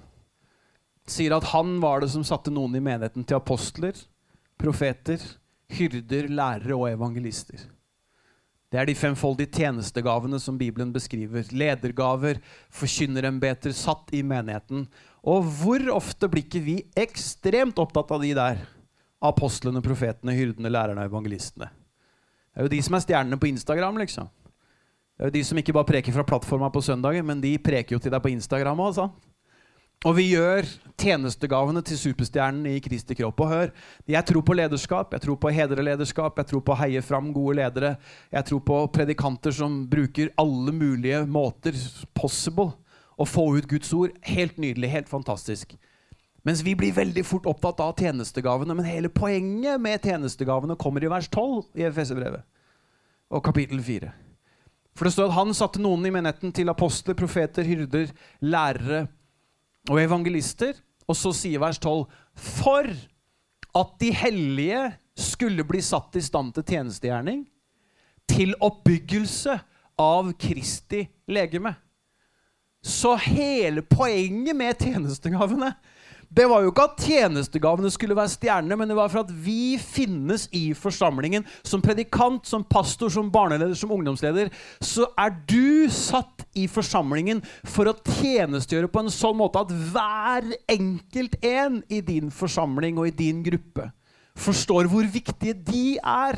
sier at han var det som satte noen i menigheten til apostler, profeter, hyrder, lærere og evangelister. Det er de femfoldige tjenestegavene som Bibelen beskriver. Ledergaver, forkynnerembeter satt i menigheten. Og hvor ofte blir ikke vi ekstremt opptatt av de der? Apostlene, profetene, hyrdene, lærerne og evangelistene. Det er jo de som er stjernene på Instagram, liksom. Det er jo de som ikke bare preker fra plattforma på søndager, men de preker jo til deg på Instagram òg. Og vi gjør tjenestegavene til superstjernen i Kristi kropp. Og hør, jeg tror på lederskap, jeg tror på å hedre lederskap, jeg tror på å heie fram gode ledere. Jeg tror på predikanter som bruker alle mulige måter possible å få ut Guds ord. Helt nydelig, helt fantastisk. Mens vi blir veldig fort opptatt av tjenestegavene. Men hele poenget med tjenestegavene kommer i vers 12 i Efeserbrevet og kapittel 4. For det står at han satte noen i menigheten til apostler, profeter, hyrder, lærere og evangelister. Og så sier vers 12.: For at de hellige skulle bli satt i stand til tjenestegjerning, til oppbyggelse av Kristi legeme. Så hele poenget med tjenestegavene det var jo ikke at tjenestegavene skulle være stjernene, men det var for at vi finnes i forsamlingen. Som predikant, som pastor, som barneleder, som ungdomsleder. Så er du satt i forsamlingen for å tjenestegjøre på en sånn måte at hver enkelt en i din forsamling og i din gruppe forstår hvor viktige de er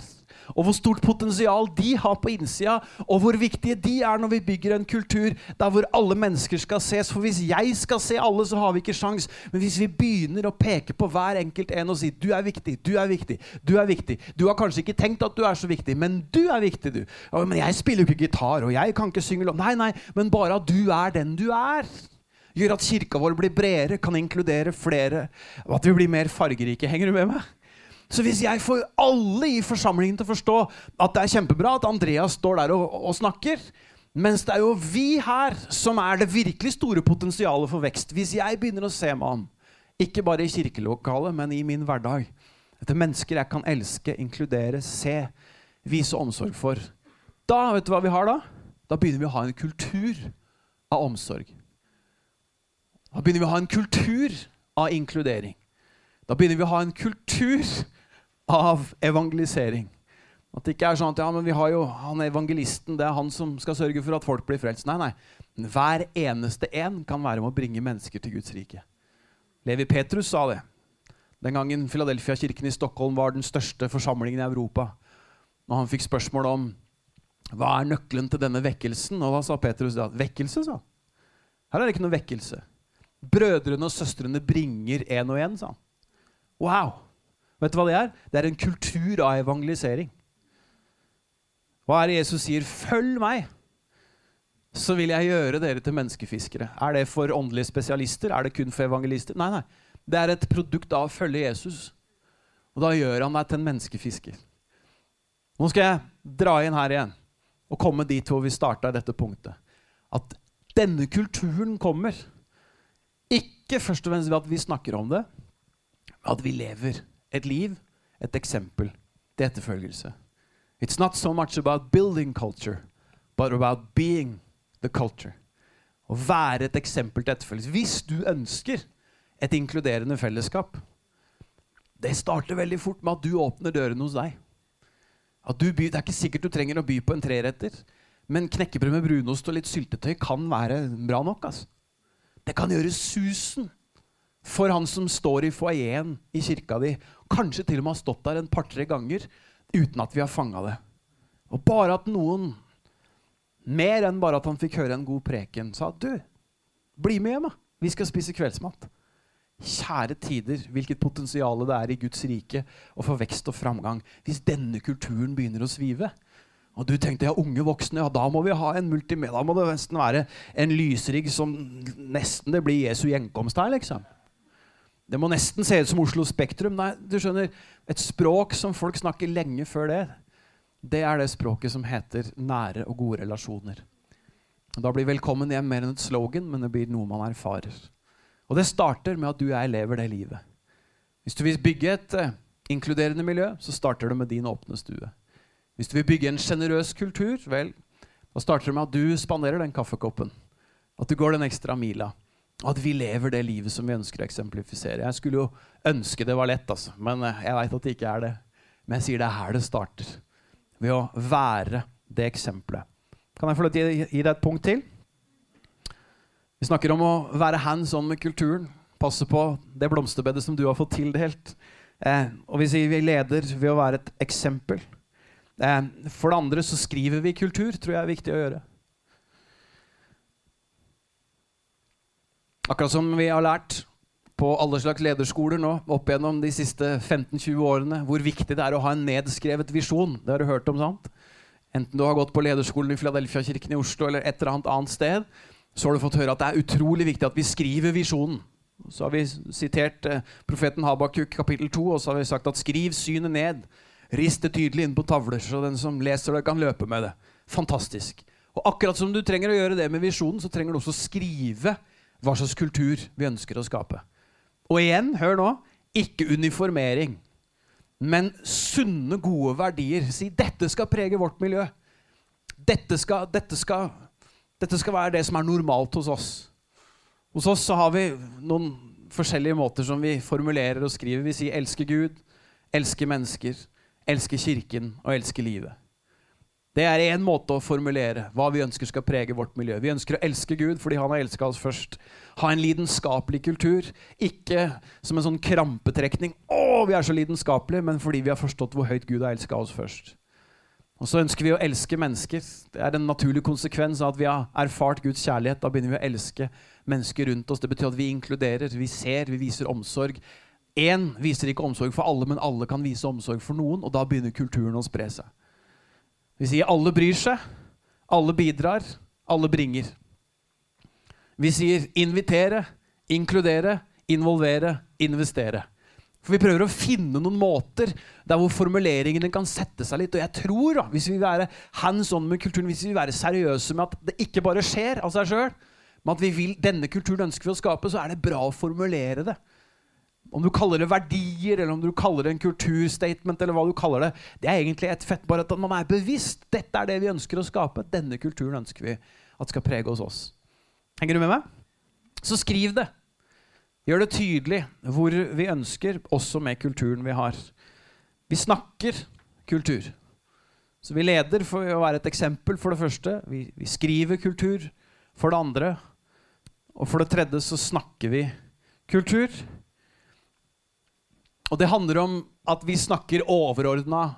og hvor stort potensial de har på innsida, og hvor viktige de er når vi bygger en kultur der hvor alle mennesker skal ses. For hvis jeg skal se alle, så har vi ikke sjans. Men hvis vi begynner å peke på hver enkelt en og si du er viktig, du er viktig, du er viktig Du har kanskje ikke tenkt at du er så viktig, men du er viktig, du. Ja, men jeg spiller jo ikke gitar, og jeg kan ikke synge lov. Nei, nei, men bare at du er den du er gjør at kirka vår blir bredere, kan inkludere flere, og at vi blir mer fargerike. Henger du med meg? Så hvis jeg får alle i forsamlingen til å forstå at det er kjempebra at Andreas står der og, og snakker, mens det er jo vi her som er det virkelig store potensialet for vekst Hvis jeg begynner å se meg om, ikke bare i kirkelokalet, men i min hverdag Etter mennesker jeg kan elske, inkludere, se, vise omsorg for Da vet du hva vi har da? Da begynner vi å ha en kultur av omsorg. Da begynner vi å ha en kultur av inkludering. Da begynner vi å ha en kultur av evangelisering. At det ikke er sånn at ja, men vi har jo han evangelisten, det er han som skal sørge for at folk blir frelst. Nei, nei. Hver eneste en kan være med å bringe mennesker til Guds rike. Levi Petrus sa det den gangen Philadelphia-kirken i Stockholm var den største forsamlingen i Europa. Når han fikk spørsmål om hva er nøkkelen til denne vekkelsen, og da sa Petrus at vekkelse, sa han. Her er det ikke noe vekkelse. Brødrene og søstrene bringer én og én, sa han. Wow! Vet du hva det er? Det er en kultur av evangelisering. Hva er det Jesus sier? 'Følg meg, så vil jeg gjøre dere til menneskefiskere'. Er det for åndelige spesialister? Er det kun for evangelister? Nei, nei. Det er et produkt av å følge Jesus. Og da gjør han deg til en menneskefisker. Nå skal jeg dra inn her igjen og komme dit hvor vi starta dette punktet. At denne kulturen kommer ikke først og fremst ved at vi snakker om det, men at vi lever et liv, et eksempel til etterfølgelse. It's not so much about building culture, but about being the culture. Å være et eksempel til etterfølgelse. Hvis du ønsker et inkluderende fellesskap Det starter veldig fort med at du åpner dørene hos deg. By, det er ikke sikkert du trenger å by på en treretter, men knekkebrød med brunost og litt syltetøy kan være bra nok. Altså. Det kan gjøre susen for han som står i foajeen i kirka di. Kanskje til og med har stått der en par-tre ganger uten at vi har fanga det. Og bare at noen, mer enn bare at han fikk høre en god preken, sa du, bli med hjem, da. Vi skal spise kveldsmat. Kjære tider, hvilket potensial det er i Guds rike å få vekst og framgang hvis denne kulturen begynner å svive. Og du tenkte ja, unge voksne, ja, da må vi ha en multimedia. Da må det nesten være en lysrigg som nesten det blir Jesu gjenkomst her, liksom. Det må nesten se ut som Oslo Spektrum. Nei, du skjønner, Et språk som folk snakker lenge før det, det er det språket som heter nære og gode relasjoner. Da blir 'velkommen hjem' mer enn et slogan, men det blir noe man erfarer. Og det starter med at du og jeg lever det livet. Hvis du vil bygge et uh, inkluderende miljø, så starter det med din åpne stue. Hvis du vil bygge en sjenerøs kultur, vel, da starter det med at du spanderer den kaffekoppen. At du går den ekstra mila. At vi lever det livet som vi ønsker å eksemplifisere. Jeg skulle jo ønske det var lett, altså. men eh, jeg veit at det ikke er det. Men jeg sier det er her det starter. Ved å være det eksempelet. Kan jeg få å gi deg et punkt til? Vi snakker om å være hands on med kulturen. Passe på det blomsterbedet som du har fått tildelt. Eh, og vi sier vi leder ved å være et eksempel. Eh, for det andre så skriver vi kultur, tror jeg er viktig å gjøre. Akkurat som vi har lært på alle slags lederskoler nå opp gjennom de siste 15-20 årene hvor viktig det er å ha en nedskrevet visjon. Det har du hørt om, sant? Enten du har gått på lederskolen i Filadelfia-kirken i Oslo eller et eller annet annet sted, så har du fått høre at det er utrolig viktig at vi skriver visjonen. Så har vi sitert eh, profeten Habakuk kapittel 2, og så har vi sagt at skriv synet ned. Rist det tydelig inn på tavler, så den som leser det, kan løpe med det. Fantastisk. Og akkurat som du trenger å gjøre det med visjonen, så trenger du også skrive hva slags kultur vi ønsker å skape. Og igjen, hør nå, ikke uniformering, men sunne, gode verdier. Si dette skal prege vårt miljø. Dette skal, dette skal, dette skal være det som er normalt hos oss. Hos oss så har vi noen forskjellige måter som vi formulerer og skriver. Vi sier 'elske Gud', 'elske mennesker', 'elske Kirken' og 'elske livet'. Det er én måte å formulere hva vi ønsker skal prege vårt miljø. Vi ønsker å elske Gud fordi han har elska oss først. Ha en lidenskapelig kultur. Ikke som en sånn krampetrekning 'Å, vi er så lidenskapelige', men fordi vi har forstått hvor høyt Gud har elska oss først. Og så ønsker vi å elske mennesker. Det er en naturlig konsekvens av at vi har erfart Guds kjærlighet. Da begynner vi å elske mennesker rundt oss. Det betyr at vi inkluderer, vi ser, vi viser omsorg. Én viser ikke omsorg for alle, men alle kan vise omsorg for noen. Og da begynner kulturen å spre seg. Vi sier alle bryr seg, alle bidrar, alle bringer. Vi sier invitere, inkludere, involvere, investere. For Vi prøver å finne noen måter der hvor formuleringene kan sette seg litt. Og jeg tror, da, hvis vi vil være hands on med kulturen, hvis vi vil være seriøse med at det ikke bare skjer av seg sjøl, men at vi vil, denne kulturen ønsker vi å skape, så er det bra å formulere det. Om du kaller det verdier, eller om du kaller det en kulturstatement, eller hva du kaller det, det er egentlig et fett bare at man er bevisst. Dette er det vi ønsker å skape. Denne kulturen ønsker vi at skal prege hos oss. Henger du med meg? Så skriv det. Gjør det tydelig hvor vi ønsker, også med kulturen vi har. Vi snakker kultur. Så vi leder for å være et eksempel, for det første. Vi, vi skriver kultur, for det andre. Og for det tredje så snakker vi kultur. Og det handler om at vi snakker overordna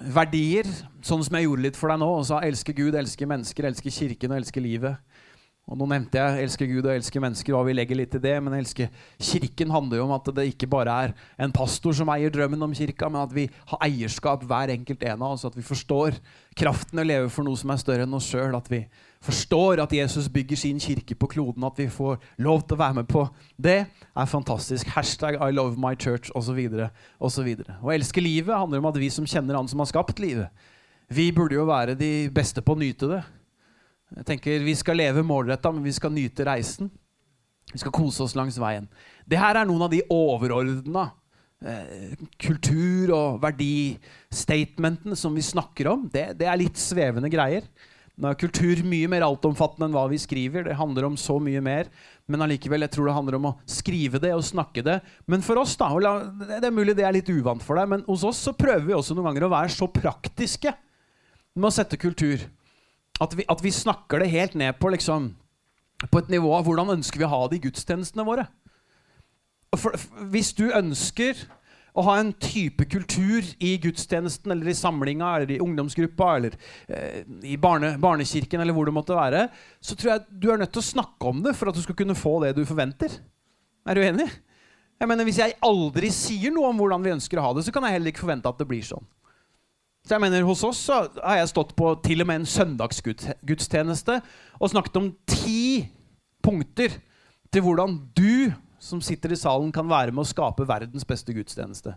verdier, sånn som jeg gjorde litt for deg nå. Og sa elske Gud, elske mennesker, elske kirken og elske livet. Og nå nevnte jeg 'elske Gud og elske mennesker', hva vi legger litt i det. Men 'elske Kirken' handler jo om at det ikke bare er en pastor som eier drømmen om kirka, men at vi har eierskap, hver enkelt en av oss. At vi forstår kraften å leve for noe som er større enn oss sjøl. At vi forstår at Jesus bygger sin kirke på kloden. At vi får lov til å være med på det, er fantastisk. Hashtag 'I love my church', osv. osv. Å elske livet handler om at vi som kjenner Han som har skapt livet, vi burde jo være de beste på å nyte det. Jeg tenker Vi skal leve målretta, men vi skal nyte reisen. Vi skal kose oss langs veien. Det her er noen av de overordna eh, kultur- og verdistatementene som vi snakker om. Det, det, er litt svevende greier. Nå er kultur mye mer altomfattende enn hva vi skriver. Det handler om så mye mer. Men allikevel, jeg tror det handler om å skrive det og snakke det. Men for oss, da Det er mulig det er litt uvant for deg, men hos oss så prøver vi også noen ganger å være så praktiske med å sette kultur. At vi, at vi, snakker det helt ned på, liksom, på et nivå av hvordan ønsker vi å ha det i gudstjenestene våre. For, for, hvis du ønsker å ha en type kultur i gudstjenesten eller i samlinga eller i ungdomsgruppa eller eh, i barne, barnekirken eller hvor det måtte være, så tror jeg du er nødt til å snakke om det for at du skal kunne få det du forventer. Er du enig? Jeg mener, Hvis jeg aldri sier noe om hvordan vi ønsker å ha det, så kan jeg heller ikke forvente at det blir sånn. Så jeg mener, Hos oss så har jeg stått på til og med en søndagsgudstjeneste og snakket om ti punkter til hvordan du som sitter i salen, kan være med å skape verdens beste gudstjeneste.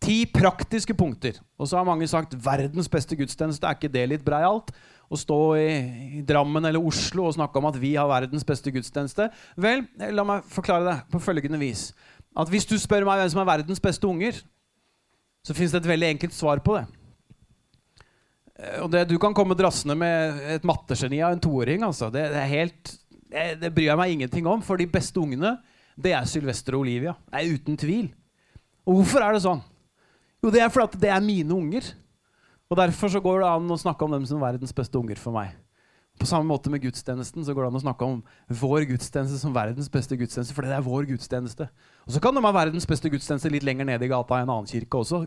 Ti praktiske punkter. Og så har mange sagt verdens beste gudstjeneste. Er ikke det litt breialt? Å stå i, i, Drammen eller Oslo og snakke om at vi har verdens beste gudstjeneste? Vel, la meg forklare det på følgende vis. At Hvis du spør meg hvem som er verdens beste unger, så fins det et veldig enkelt svar på det. Eh, og det, Du kan komme drassende med et mattegeni av en toåring. Altså. Det, det, er helt, det, det, bryr jeg meg ingenting om, for de beste ungene det er Sylvester og Olivia. Det er uten tvil. Og hvorfor er det sånn? Jo, det er fordi det er mine unger. Og Derfor så går det an å snakke om dem som verdens beste unger for meg. På samme måte med gudstjenesten så går det an å snakke om vår gudstjeneste som verdens beste gudstjeneste, fordi det er vår gudstjeneste. Og så kan de ha verdens beste gudstjeneste litt lenger nede i gata i en annen kirke også.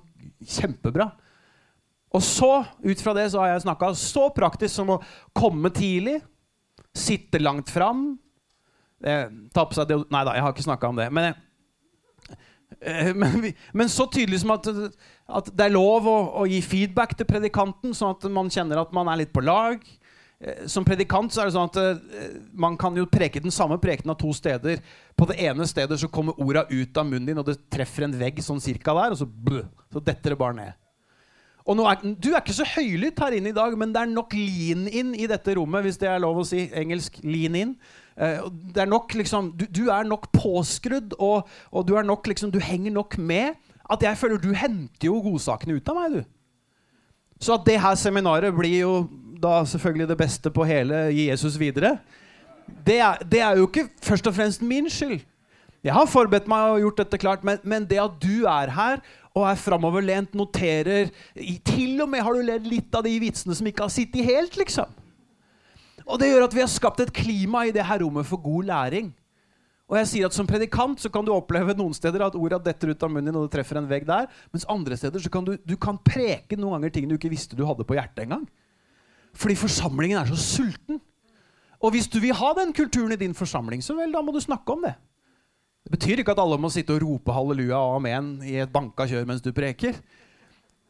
Kjempebra. Og så, ut fra det, så har jeg snakka så praktisk som å komme tidlig, sitte langt fram eh, Ta på seg deodorant Nei da, jeg har ikke snakka om det. Men, eh, men, men, så tydelig som at, at det er lov å, å, gi feedback til predikanten, sånn at man kjenner at man er litt på lag. Eh, som predikant så er det sånn at man kan jo preke den samme prekenen av to steder. På det ene stedet så kommer orda ut av munnen din, og det treffer en vegg sånn cirka der, og så, blø, så detter det bare ned. Og er, Du er ikke så høylytt her inne i dag, men det er nok lean in i dette rommet. hvis det er lov å si engelsk lean in. Uh, det er nok liksom, du, du er nok påskrudd, og, og, du er nok liksom, du henger nok med at jeg føler du henter jo godsakene ut av meg. du. Så at det her seminaret blir jo da selvfølgelig det beste på hele Gi Jesus videre, det er, det er, jo ikke først og fremst min skyld. Jeg har forberedt meg og gjort dette klart, men, men det at du er her og er framoverlent, noterer Til og med har du ledd litt av de vitsene som ikke har sittet helt, liksom. Og det gjør at vi har skapt et klima i det her rommet for god læring. Og jeg sier at Som predikant så kan du oppleve noen steder at orda detter ut av munnen din, og det treffer en vegg der, mens andre steder så kan du, du kan preke noen ganger ting du ikke visste du hadde på hjertet engang. Fordi forsamlingen er så sulten. Og hvis du vil ha den kulturen i din forsamling, så vel, da må du snakke om det. Det betyr ikke at alle må sitte og rope halleluja og amen i et banka kjør mens du preker.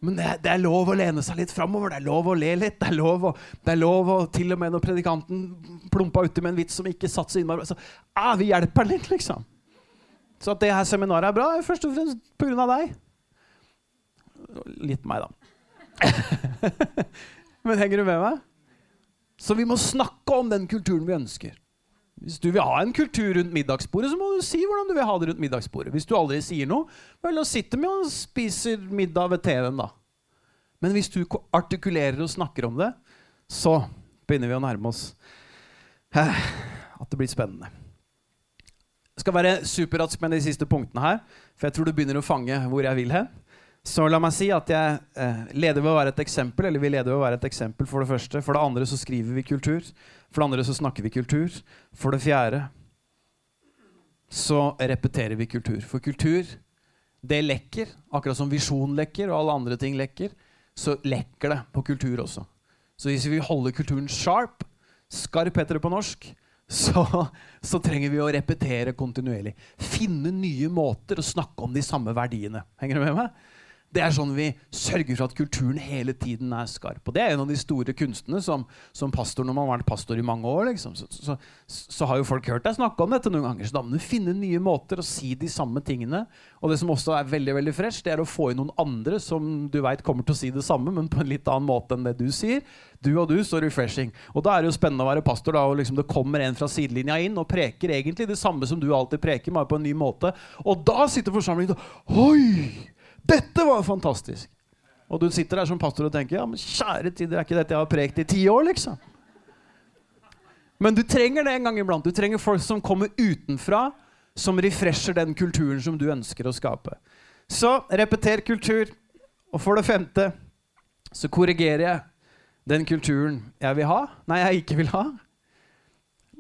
Men det, det, er lov å lene seg litt framover, det er lov å le litt. Det er lov å, det er lov å til og med når predikanten plumpa uti med en vits som ikke satt så innmari så, ah, Vi hjelper litt, liksom. Så at det her seminaret er bra, er først og fremst pga. deg. Litt meg, da. Men henger du med meg? Så vi må snakke om den kulturen vi ønsker. Hvis du vil ha en kultur rundt middagsbordet, så må du si hvordan du vil ha det rundt middagsbordet. Hvis du aldri sier noe, vel, da sitter vi og spiser middag ved TV-en, da. Men hvis du artikulerer og snakker om det, så begynner vi å nærme oss at det blir spennende. Jeg skal være superrask med de siste punktene her, for jeg tror du begynner å fange hvor jeg vil hen. Så la meg si at jeg eh, leder ved å være et eksempel. eller vi leder ved å være et eksempel For det første. For det andre så skriver vi kultur. For det andre så snakker vi kultur. For det fjerde så repeterer vi kultur. For kultur, det lekker. Akkurat som visjon lekker, og alle andre ting lekker, så lekker det på kultur også. Så hvis vi holder kulturen sharp, skarp heter det på norsk, så, så, trenger vi å repetere kontinuerlig. Finne nye måter å snakke om de samme verdiene. Henger du med meg? Det er sånn vi sørger for at kulturen hele tiden er skarp. Og det er en av de store kunstene som, som pastor når man har vært pastor i mange år. Liksom. Så, så, så, har jo folk hørt deg snakke om dette noen ganger. Så da må du finne nye måter å si de samme tingene. Og det som også er veldig veldig fresh, det er å få inn noen andre som du vet kommer til å si det samme, men på en litt annen måte enn det du sier. Du og du, så refreshing. Og da er det jo spennende å være pastor, da, og liksom det kommer en fra sidelinja inn og preker egentlig det samme som du alltid preker, bare på en ny måte. Og da sitter forsamlingen og Oi! Dette var fantastisk! Og du sitter der som pastor og tenker ja, men kjære tid, det er ikke dette jeg har prekt i ti år, liksom. Men du trenger det en gang iblant. Du trenger folk som kommer utenfra, som refresher den kulturen som du ønsker å skape. Så repeter kultur. Og for det femte så korrigerer jeg den kulturen jeg vil ha. Nei, jeg ikke vil ha.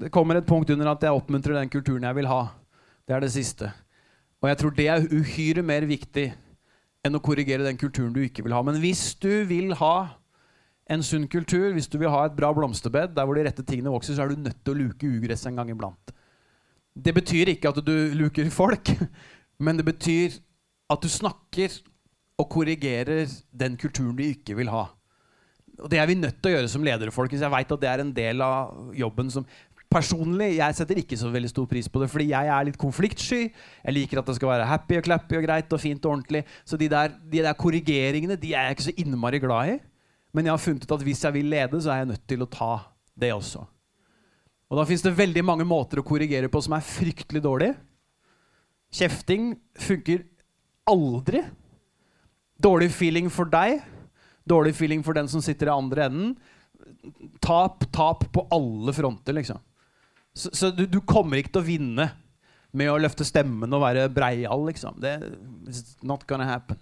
Det kommer et punkt under at jeg oppmuntrer den kulturen jeg vil ha. Det er det siste. Og jeg tror det er uhyre mer viktig enn å korrigere den kulturen du ikke vil ha. Men hvis du vil ha en sunn kultur, hvis du vil ha et bra blomsterbed der hvor de rette tingene vokser, så er du nødt til å luke ugress en gang iblant. Det betyr ikke at du luker folk, men det betyr at du snakker og korrigerer den kulturen du ikke vil ha. Og Det er vi nødt til å gjøre som ledere. folkens. Jeg vet at det er en del av jobben som Personlig jeg setter ikke så veldig stor pris på det, fordi jeg er litt konfliktsky. Jeg liker at det skal være happy og clappy og greit og fint og ordentlig. Så de der, de der korrigeringene de er jeg ikke så innmari glad i. Men jeg har funnet ut at hvis jeg vil lede, så er jeg nødt til å ta det også. Og da fins det veldig mange måter å korrigere på som er fryktelig dårlig. Kjefting funker aldri. Dårlig feeling for deg. Dårlig feeling for den som sitter i andre enden. Tap, tap på alle fronter, liksom. Så, så du, du, kommer ikke til å vinne med å løfte stemmen og være breial, liksom. Det not gonna happen.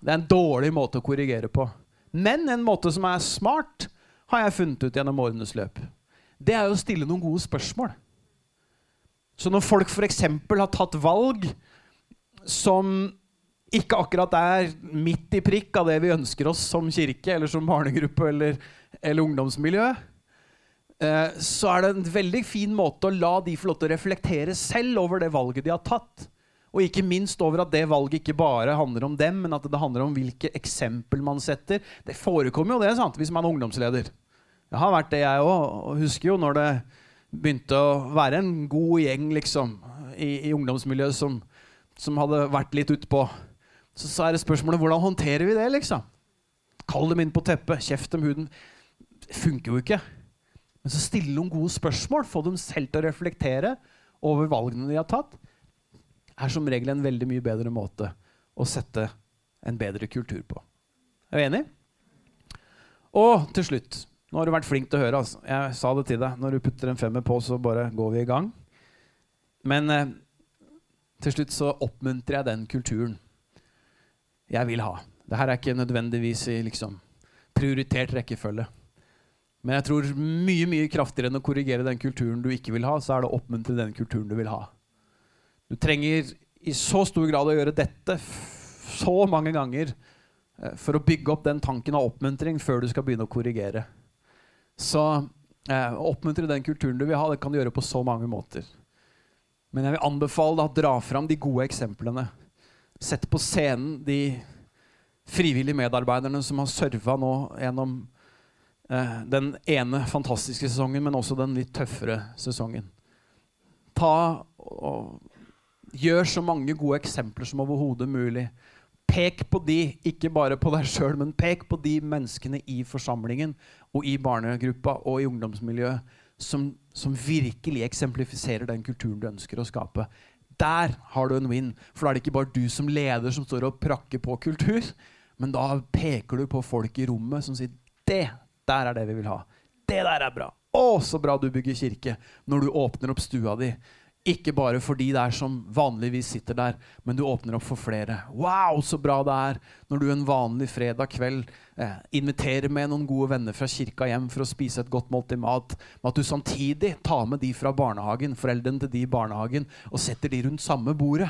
Det er en dårlig måte å korrigere på. Men en måte som er smart, har jeg funnet ut gjennom årenes løp. Det er å stille noen gode spørsmål. Så når folk f.eks. har tatt valg som ikke akkurat er midt i prikk av det vi ønsker oss som kirke eller som barnegruppe eller, eller ungdomsmiljø, så er det en veldig fin måte å la de få lov til å reflektere selv over det valget de har tatt. Og ikke minst over at det valget ikke bare handler om dem, men at det handler om hvilke eksempel man setter. Det forekommer jo det sant, hvis man er ungdomsleder. Jeg har vært det, jeg òg. Og husker jo når det begynte å være en god gjeng liksom, i, i ungdomsmiljøet som, som, hadde vært litt utpå. Så, så er det spørsmålet hvordan håndterer vi det, liksom? Kall dem inn på teppet, kjeft dem huden. Det funker jo ikke. Men så stille noen gode spørsmål, få dem selv til å reflektere over valgene de har tatt, er som regel en veldig mye bedre måte å sette en bedre kultur på. Er du enig? Og til slutt Nå har du vært flink til å høre. Altså. Jeg sa det til deg. Når du putter en femmer på, så bare går vi i gang. Men eh, Til slutt så oppmuntrer jeg den kulturen jeg vil ha. Det her er ikke nødvendigvis i liksom prioritert rekkefølge. Men jeg tror mye mye kraftigere enn å korrigere den kulturen du ikke vil ha, så er det å oppmuntre den kulturen du vil ha. Du trenger i så stor grad å gjøre dette så mange ganger eh, for å bygge opp den tanken av oppmuntring før du skal begynne å korrigere. Så eh, oppmuntre den kulturen du vil ha, det kan du gjøre på så mange måter. Men jeg vil anbefale deg å dra fram de gode eksemplene. Sett på scenen de frivillige medarbeiderne som har serva nå gjennom den ene fantastiske sesongen, men også den litt tøffere sesongen. Ta og Gjør så mange gode eksempler som overhodet mulig. Pek på de, ikke bare på deg sjøl, men pek på de menneskene i forsamlingen og i barnegruppa og i ungdomsmiljøet som, som virkelig eksemplifiserer den kulturen du ønsker å skape. Der har du en win. For da er det ikke bare du som leder som står og prakker på kultur, men da peker du på folk i rommet som sier det der er det vi vil ha. Det der er bra. Å, så bra du bygger kirke når du åpner opp stua di. Ikke bare for de der som vanligvis sitter der, men du åpner opp for flere. Wow, så bra det er når du en vanlig fredag kveld eh, inviterer med noen gode venner fra kirka hjem for å spise et godt måltid mat, men at du samtidig tar med de fra barnehagen, foreldrene til de i barnehagen, og setter de rundt samme bordet.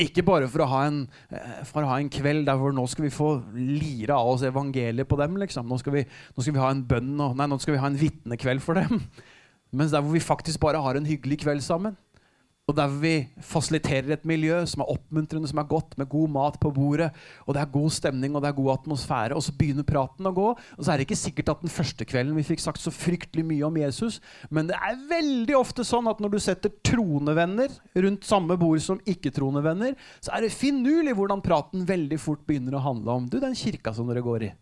Ikke bare for å, ha en, eh, for å ha en kveld der hvor nå skal vi få lire av oss evangeliet på dem. liksom. Nå skal vi, nå skal vi ha en bønn, og, nei, nå skal vi ha en vitnekveld for dem. Mens der hvor vi faktisk bare har en hyggelig kveld sammen. Og der vi fasiliterer et miljø som er oppmuntrende, som er godt, med god mat på bordet, og det er god stemning og det er god atmosfære, og så begynner praten å gå. Og så er det ikke sikkert at den første kvelden vi fikk sagt så fryktelig mye om Jesus, men det er veldig ofte sånn at når du setter troende venner rundt samme bord som ikke-troende venner, så er det finurlig hvordan praten veldig fort begynner å handle om du, den kirka som dere går i.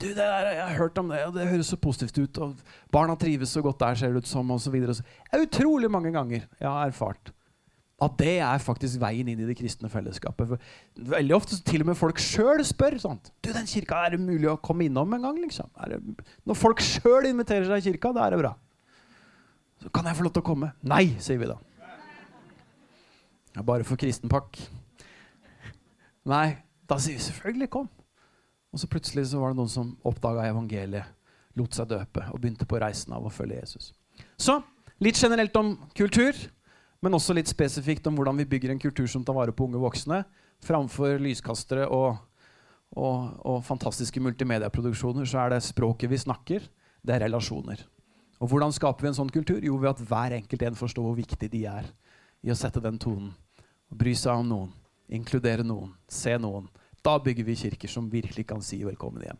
Du, det der, jeg har hørt om det, og det høres så positivt ut. og Barna trives så godt der, ser det ut som. Og så videre. Det er utrolig mange ganger jeg har erfart at det er faktisk veien inn i det kristne fellesskapet. For veldig ofte til og med folk sjøl spør sånt. Du, den kirka, er det mulig å komme innom en gang? liksom? Det, når folk sjøl inviterer seg i kirka, da er det bra. Så kan jeg få lov til å komme? Nei, sier vi da. Ja, bare for kristenpakk. Nei, da sier vi selvfølgelig kom. Og så plutselig så var det noen som oppdaga evangeliet, lot seg døpe og begynte på reisen av å følge Jesus. Så litt generelt om kultur, men også litt spesifikt om hvordan vi bygger en kultur som tar vare på unge voksne, framfor lyskastere og, og, og fantastiske multimediaproduksjoner, så er det språket vi snakker, det er relasjoner. Og hvordan skaper vi en sånn kultur? Jo, ved at hver enkelt en forstår hvor viktig de er i å sette den tonen. Bry seg om noen, inkludere noen, se noen, da bygger vi kirker som virkelig kan si velkommen hjem.